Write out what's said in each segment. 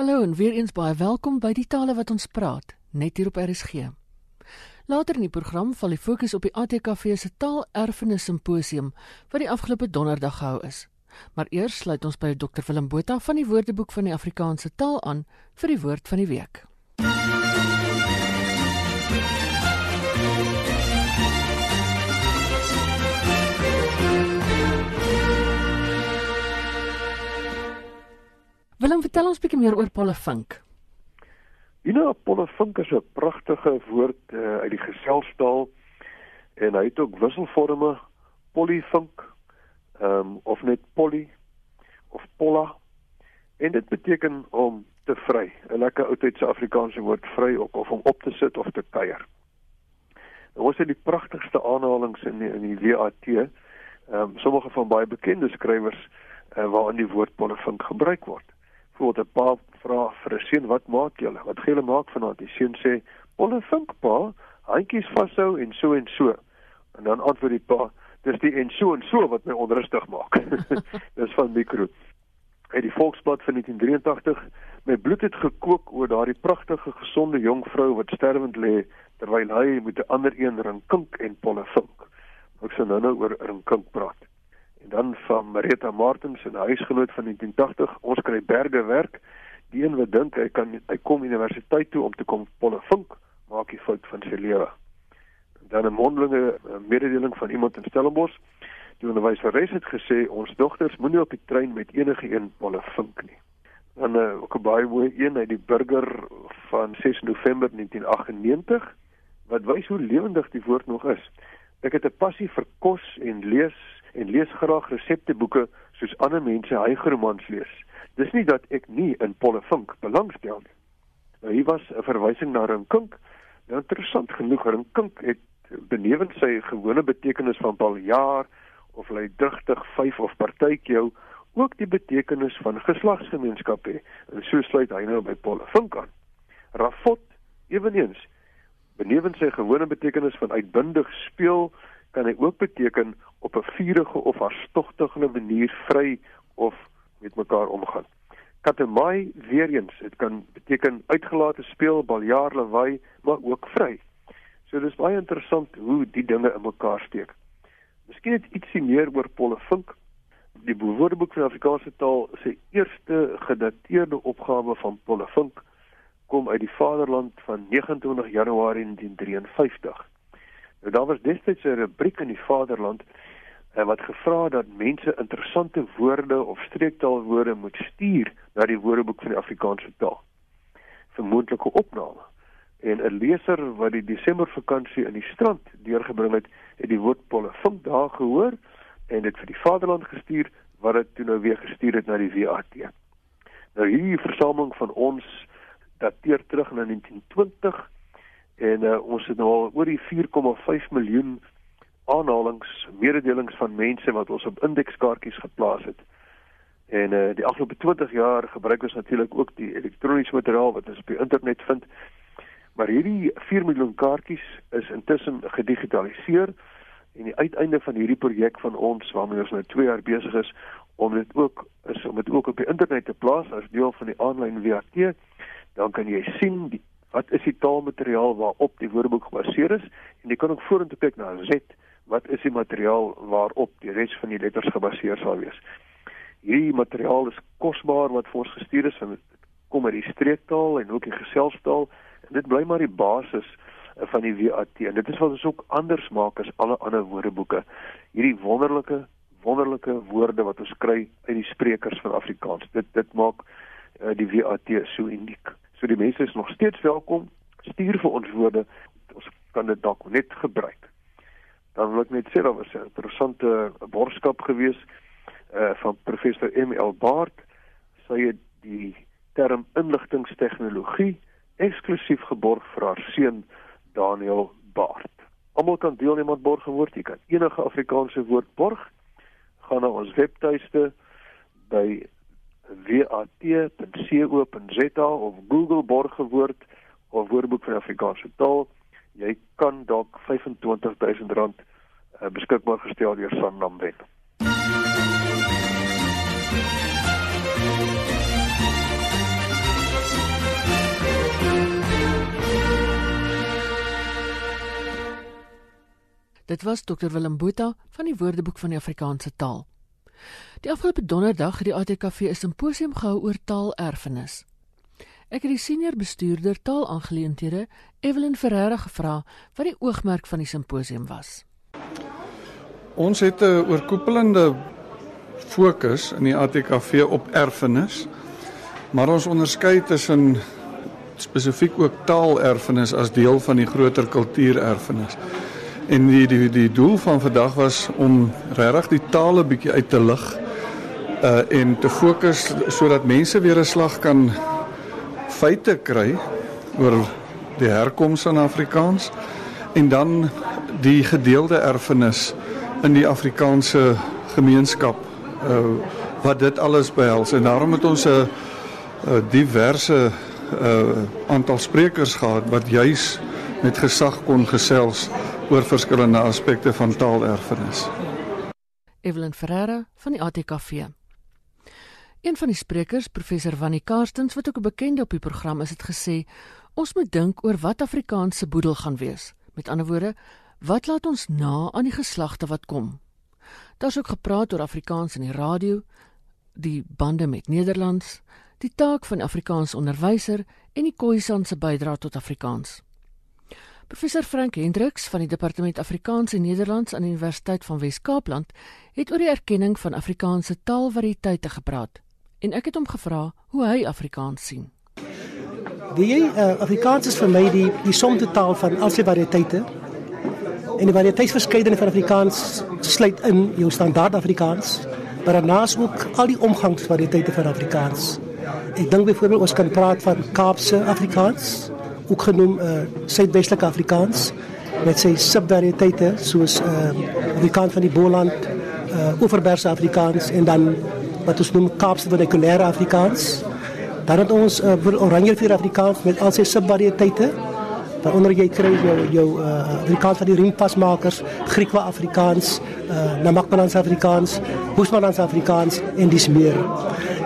Hallo en weer eens baie welkom by die tale wat ons praat, net hier op RSG. Later in die program val die fokus op die ATKV se Taalerfenis Simposium wat die afgelope donderdag gehou is. Maar eers sluit ons by Dr Willem Botha van die Woordeboek van die Afrikaanse taal aan vir die woord van die week. Willem, vertel ons bietjie meer oor polifink. You know, polifink is 'n pragtige woord uh, uit die geselstaal en hy het ook wisselforme polyfink ehm um, of net poly of polla en dit beteken om te vry. 'n Lekker oudtydse Afrikaanse woord vry ook of om op te sit of te kuier. Nou, ons het die pragtigste aanhalinge in die, in die WAT. Ehm um, sommige van baie bekende skrywers uh, waarin die woord polifink gebruik word voorbeeld 'n pa vra vir 'n seun wat maak julle? Wat gaan julle maak vanaand? Die seun sê: "Olle vink pa, handjies vashou en so en so." En dan antwoord die pa: "Dis die en so en so wat my onrustig maak." Dis van mikro. Uit die Volksblad van 1983: "My bloed het gekook oor daardie pragtige gesonde jong vrou wat sterwend lê terwyl hy met 'n ander een rinkink en polle vink." Ek sê nou nou oor rinkink praat. En dan van Marita Martens en huisgenoot van 1980, ons kry berge werk. Die een wat dink hy kan hy kom universiteit toe om te kom polle vink, maak hy fout van sy lewe. Dan 'n mondelinge mededeling van iemand in Stellenbosch. Die onderwyseres het gesê ons dogters moenie op die trein met enige een polle vink nie. Dan uh, ook 'n baie mooi een uit die burger van 6 November 1998 wat wys hoe lewendig die woord nog is. Ek het 'n passie vir kos en lees en lees graag resepteboeke soos ander mense hygeromans lees. Dis nie dat ek nie in Pollefink belangstel nie. Nou hier was 'n verwysing na Rinkink. Nou interessant genoeg, Rinkink het benewens sy gewone betekenis van baljaar of lei digtig vyf of partytjie ook die betekenis van geslagsgemeenskap hê. En so sluit hy nou by Pollefink aan. Rafot eweneens benewens sy gewone betekenis van uitbundig speel kan hy ook beteken op 'n vurige of hartstogtige manier vry of met mekaar omgaan. Katemai weer eens, dit kan beteken uitgelate speel, baljaar, lawaai, maar ook vry. So dis baie interessant hoe die dinge in mekaar steek. Miskien net ietsie meer oor Pollefink. Die Woordeboek van Afrikaanse taal se eerste gedateerde opgawe van Pollefink kom uit die Vaderland van 29 Januarie 1953. Nou daar was destyds 'n rubriek in die Vaderland uh, wat gevra dat mense interessante woorde of streektaalwoorde moet stuur na die Woordeboek van die Afrikaanse taal vir moontlike opname. En 'n leser wat die Desember vakansie in die strand deurgebring het, het die woord polifink daar gehoor en dit vir die Vaderland gestuur wat dit toe nou weer gestuur het na die WAT. Nou hierdie versameling van ons dateer terug na 1920 en uh, ons het nou al oor die 4,5 miljoen aanhalings, mededelings van mense wat ons op indekskaartjies geplaas het. En uh, die afgelope 20 jaar gebruik ons natuurlik ook die elektroniese materiaal wat ons op die internet vind. Maar hierdie 4 miljoen kaartjies is intussen gedigitaliseer en die uiteinde van hierdie projek van ons waarmee ons nou 2 jaar besig is om dit ook is om dit ook op die internet te plaas as deel van die aanlyn WAT, dan kan jy sien die wat is die taalmateriaal waarop die woordeboek gebaseer is en jy kan ook vorentoe kyk na Z wat is die materiaal waarop die res van die letters gebaseer sal wees. Hierdie materiaal is kosbaar wat vir ons gestuur is van kom uit die streektaal en ook die geselstaal en dit bly maar die basis van die WAT en dit is wat ons ook anders maak as alle ander woordeboeke. Hierdie wonderlike wonderlike woorde wat ons kry uit die sprekers van Afrikaans. Dit dit maak uh, die WAT so uniek. So die mense is nog steeds welkom. Stuur vir ons woorde. Ons kan dit dalk net gebruik. Dan wil ek net sê daar was 'n interessante borgskap gewees uh van professor ML Baard. Sy het die term inligtingstegnologie eksklusief geborg vir haar seun Daniel Baard. Almal kan deelneem aan borgwoord. Jy kan enige Afrikaanse woord borg. Gaan na ons webtuiste by wat.co.za of Google borgwoord of Woordeboek van Afrikaanse taal. Jy kan dalk R25000 uh, eh, beskikbaar gestel deur Sanlam wen. Dit was Dr Willem Botha van die Woordeboek van die Afrikaanse taal. Die afgelope donderdag het die ATKV 'n simposium gehou oor taalerfenis. Ek het die senior bestuurder taalaangeleenthede, Evelyn Ferreira gevra wat die oogmerk van die simposium was. Ons het 'n oorkoepelende fokus in die ATKV op erfenis. Maar ons onderskei tussen spesifiek ook taalerfenis as deel van die groter kultuurerfenis. En die die die doel van vandag was om regtig die tale bietjie uit te lig uh en te fokus sodat mense weer 'n slag kan feite kry oor die herkoms van Afrikaans en dan die gedeelde erfenis in die Afrikaanse gemeenskap uh wat dit alles behels. En daarom het ons 'n diverse uh aantal sprekers gehad wat juis met gesag kon gesels oor verskillende aspekte van taalerfenis. Evelyn Ferreira van die ATKV. Een van die sprekers, professor Wannie Karstens, wat ook 'n bekende op die program is, het gesê ons moet dink oor wat Afrikaans se boedel gaan wees. Met ander woorde, wat laat ons na aan die geslagte wat kom? Daar's ook gepraat oor Afrikaans in die radio, die bande met Nederlands, die taak van Afrikaans onderwyser en die Khoisan se bydrae tot Afrikaans. Professor Frank Hendriks van die Departement Afrikaans en Nederlands aan die Universiteit van Wes-Kaapland het oor die erkenning van Afrikaanse taalvariëteite gepraat en ek het hom gevra hoe hy Afrikaans sien. Die uh, Afrikaans is vir my die die somtotaal van al sy variëteite. En die variëteitsverskeidenheid van Afrikaans sluit in jou standaard Afrikaans, maar daarnaas ook al die omgangsvariëteite van Afrikaans. Ek dink byvoorbeeld ons kan praat van Kaapse Afrikaans, ook genoem uh Suidwestelike Afrikaans met sy subvariëteite soos uh Afrikaans van die Boland, uh Oeverbergse Afrikaans en dan wat ons noem Kaapse vernakulêre Afrikaans. Dan het ons uh, Oranjevuur Afrikaans met al sy subvariëteite waaronder jy kry jou jou uh, Afrikaans van die riempasmakers, Griekwa Afrikaans, uh, Namakwalandse Afrikaans, Boesmanlandse Afrikaans en dis meer.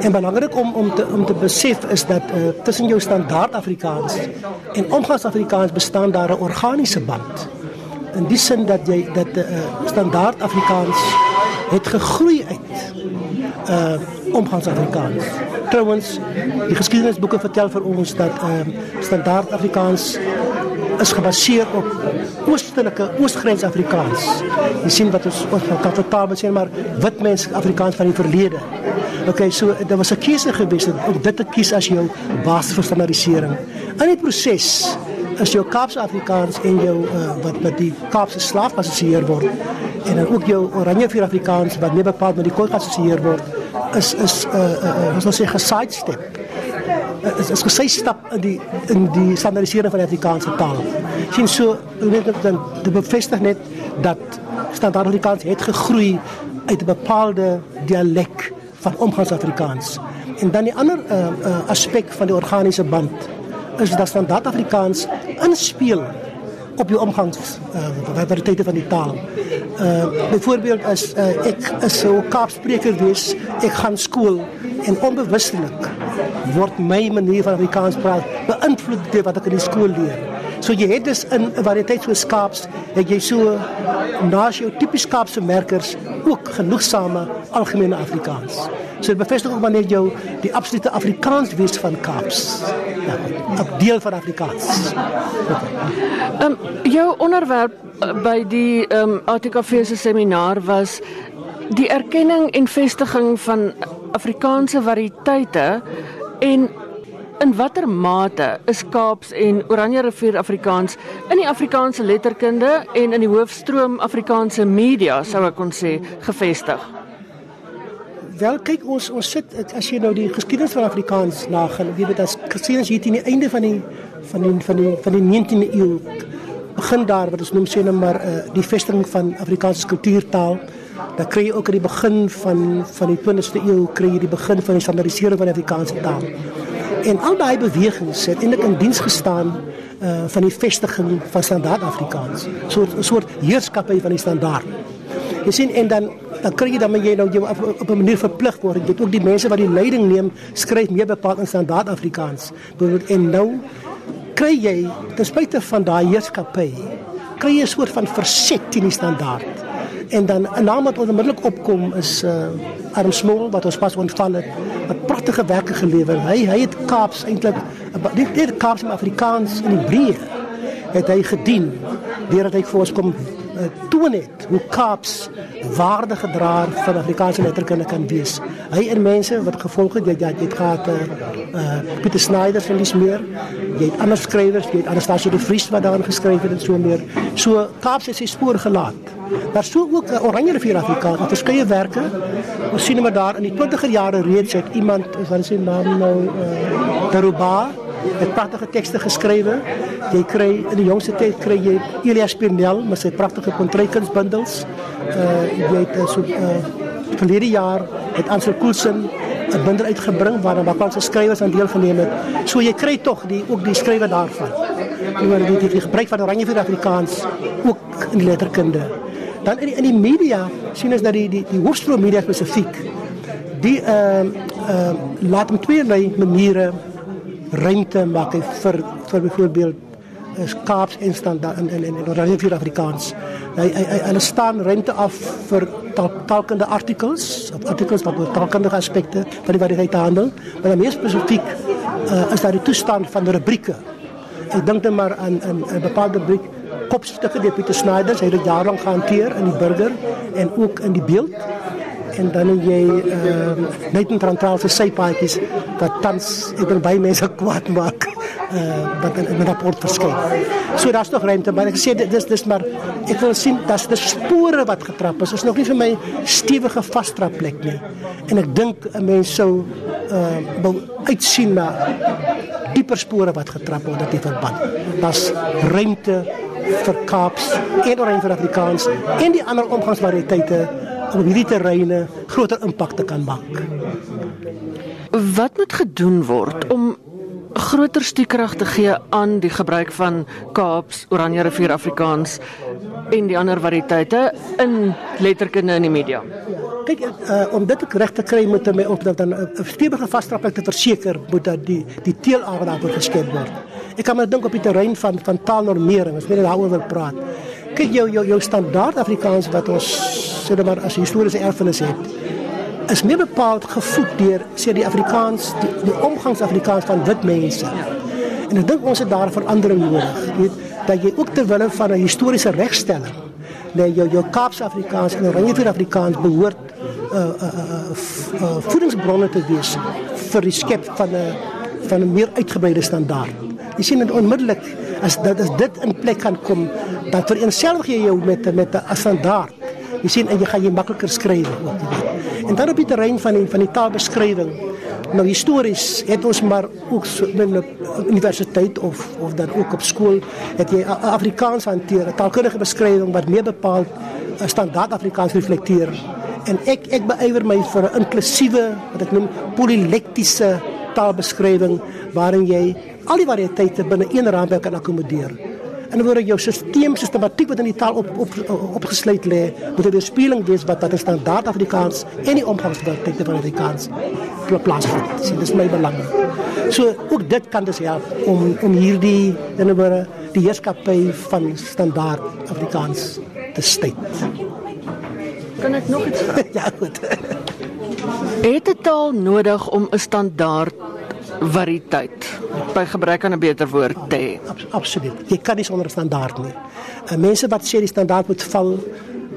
En belangrik om om te om te besef is dat uh, tussen jou standaard Afrikaans en omgangs Afrikaans bestaan daar 'n organiese band. In die sin dat jy dat uh, standaard Afrikaans het gegroei uit uh omgangs Afrikaans. Trouwens, die geskiedenisboeke vertel vir ons dat uh standaard Afrikaans is gebaseer op oostelike oosgrens Afrikaans. Jy sien wat ons ons kan vertaal sê maar wit mens Afrikaans van die verlede. Okay, so daar was 'n keuse gewees om dit te kies as jou basis vir standaardisering. In die proses is jou Kaapse Afrikaans en jou uh, wat met die Kaapse slaaf geassosieer word en dan ook jou Oranje vir Afrikaans wat nie bepaald met die Khoisan geassosieer word is is uh, uh, uh, ons wil sê gesidestep is is gesy stap in die in die standaardisering van die Afrikaanse taal. Sien so net dan te bevestig net dat standaard Afrikaans het gegroei uit 'n bepaalde dialek van omgangs Afrikaans. En dan die ander uh, uh, aspek van die organiese band is dat standaard Afrikaans inspel op die omgangs uh, variëteite van die taal. Uh byvoorbeeld as uh, ek is so Kaapspreker wees, ek gaan skool en onbewustelik word my manier van Afrikaans praat beïnvloed deur wat ek in die skool leer. So jy het dus in 'n variëteit so Kaaps, het jy so naas jou tipies Kaapse merkers ook genoegsame algemene Afrikaans. So dit bevestig ook wanneer jou die absolute Afrikaans wees van Kaaps. Ja, 'n deel van Afrikaans. Ehm um, jou onderwerp eh, by die ehm um, ATKV se seminaar was die erkenning en vestiging van Afrikaanse variëteite en in watter mate is Kaaps en Oranje rivier Afrikaans in die Afrikaanse letterkunde en in die hoofstroom Afrikaanse media sou ek kon sê gevestig. Wel kyk ons ons sit as jy nou die geskiedenis van Afrikaans nagaan, weet jy dat geskiedenis hier teen die einde van die van die van die van die 19de eeu begin daar wat ons noem sê net maar uh, die vestiging van Afrikaanse kultuurtaal. Dan kry jy ook aan die begin van van die 20ste eeu kry jy die begin van die standaardisering van Afrikaanse taal. En al daai bewegings het eintlik in diens gestaan uh van die vestiging van standaard Afrikaans. So 'n soort heerskappy van die standaard. Jy sien en dan dan kry jy dan jy nou jy op 'n manier verplig word. Jy het ook die mense wat die leiding neem, skryf meer bepaald in standaard Afrikaans. Byvoorbeeld en nou kry jy ten spyte van daai heerskappy kry jy 'n soort van verset teen die standaard. En dan 'n naam wat onmiddellik opkom is uh Arm Small wat ons pas ontvang het. 'n Pragtige werke gelewer. Hy hy het Kaaps eintlik nie net Kaaps maar Afrikaans in die breë het hy gedien deurdat hy vir ons kom toon het hoe Kaaps waardige draer van Afrikaanse letterkunde kan wees. Hy en mense wat gevolg het, jy jy het gehad uh, uh Pieter Snyder van die smeer. Jy het ander skrywers, jy het Anastasie de Vries wat daarin geskryf het en so meer. So Kaaps het sy spoor gelaat. Daar sou ook uh, Oranje rivier Afrikaans, verskeie werke. Ons sien hom daar in die 20er jare reeds het iemand, wat sy naam nou, uh Daruba het pragtige tekste geskrywe. Jy kry in die jongste tyd kry jy Elias Pernel met sy pragtige kontrykunsbundels. Uh jy het uh, so uh verlede jaar het Ansel Koelsen 'n bundel uitgebring waarin Bakwanse skrywers aan deel geneem het. So jy kry tog die ook die skrywe daarvan. Oor die, die, die gebruik van Oranje vir Afrikaans ook in die letterkunde. Dan in die, in die media sien ons dat die die die hoofstroom media spesifiek die ehm uh, ehm uh, laat om twee maniere hy vir vir byvoorbeeld is Kaaps en standaard in in Oranje vir Afrikaans. Hulle staan ruimte af vir taalkundige artikels, of artikels wat oor taalkundige aspekte van die variëteit handel, maar dan meer spesifiek uh, is daar die toestand van rubrieke. Ek dink net maar aan 'n 'n bepaalde rubriek kopstukke deur Pieter Snyder, hy het dit gehanteer in die burger en ook in die beeld en dan het jy uh, net 'n trantraalse sypaadjies wat tans ek wil baie mense kwaad maak uh, wat in 'n rapport verskyn. So daar's nog ruimte, maar ek sê dit dis dis maar ek wil sien dat die spore wat getrap is, is nog nie vir my stewige vastrap plek nie. En ek dink 'n mens sou uh, wil uitsien na dieper spore wat getrap word in die verband. Daar's ruimte vir Kaaps en oor vir Afrikaans en die ander omgangsvariëteite om hierdie terreine groter impak te kan maak. Wat moet gedoen word om groter stuurkrag te gee aan die gebruik van Kaaps, Oranje rivier Afrikaans en die ander variëteite in letterkunde in die media? Kyk, uh, om dit reg te kry moet my op dat dan 'n stewige vasstraping te verseker moet dat die die teelaar daarvoor geskep word. Ek kan maar dink op die terrein van van taalnormering, as mense daaroor wil praat. Kyk jou jou jou standaard Afrikaans wat ons sê maar as historiese erfenis het is meer bepaald gevoed deur sê die Afrikaans die, die omgangs Afrikaans van wit mense. En ek dink ons het daar verandering nodig. Jy weet dat jy ook ter wille van 'n historiese regstelling dat jou jou Kaapse Afrikaans en Oranje Afrikaans behoort uh, uh, uh, uh, voedingsbronne te wees vir die skep van 'n van 'n meer uitgebreide standaard. Jy sien dit onmiddellik as dat as dit in plek kan kom dat vereenselwig jy jou met met 'n standaard Jy sien en jy gaan jy makliker skryf ook. En dan op die terrein van die van die taalbeskrywing. Nou histories het ons maar ook so in 'n universiteit of of dan ook op skool het jy Afrikaans hanteer, 'n taalkundige beskrywing wat meer bepaald 'n standaard Afrikaans reflekteer. En ek ek beywer my vir 'n inklusiewe wat ek noem polilektiese taalbeskrywing waarin jy al die variëteite binne een raamwerk kan akkommodeer. En dan word jou stelsel sistematiek wat in die taal op op opgesluit lê, moet 'n weerspieëling wees wat wat standaard Afrikaans en die omgangswêreld van Afrikaans plaasvind. Sien, dis my belang. So ook dit kan dus help om om hierdie innerware die heerskappy van standaard Afrikaans te steun. Kan ek nog iets vra? ja, goed. Het 'n taal nodig om 'n standaard variëteit by gebrek aan 'n beter woord te hê. Absoluut. Jy kan nie sonder standaard nie. En mense wat sê die standaard moet val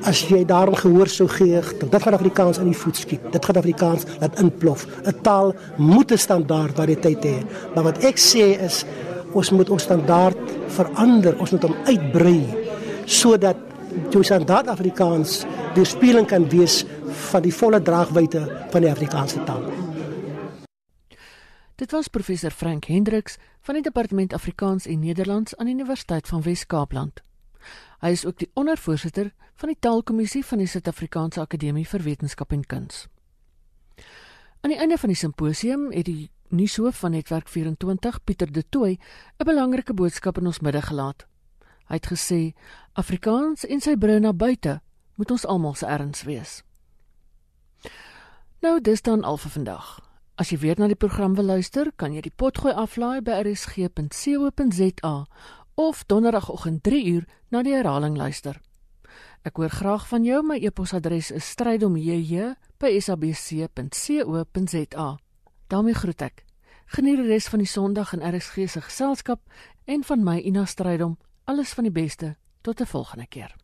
as jy daarom gehoor sou gee, dit gaan Afrikaans in die voet skiet. Dit gaan Afrikaans laat inplof. 'n Taal moet 'n standaard variëteit hê. Maar wat ek sê is ons moet ons standaard verander, ons moet hom uitbrei sodat jou standaard Afrikaans die speling kan wees van die volle draagwyte van die Afrikaanse taal. Dit was professor Frank Hendriks van die Departement Afrikaans en Nederlands aan die Universiteit van Wes-Kaapland. Hy is ook die ondervoorsitter van die Taalkommissie van die Suid-Afrikaanse Akademie vir Wetenskap en Kuns. Aan die einde van die simposium het die nuushoof van Netwerk 24, Pieter De Tooy, 'n belangrike boodskap in ons midde gelaat. Hy het gesê: "Afrikaans en sy brûe na buite moet ons almal se erns wees." Nou dis dan al vir vandag. As jy weer na die program wil luister, kan jy die potgooi aflaai by rsg.co.za of donderdagoggend 3uur na die herhaling luister. Ek hoor graag van jou. My e-posadres is strydomjj@sabc.co.za. daarmee groet ek. Geniet die res van die Sondag in RSG se geselskap en van my Ina Strydom. Alles van die beste. Tot 'n volgende keer.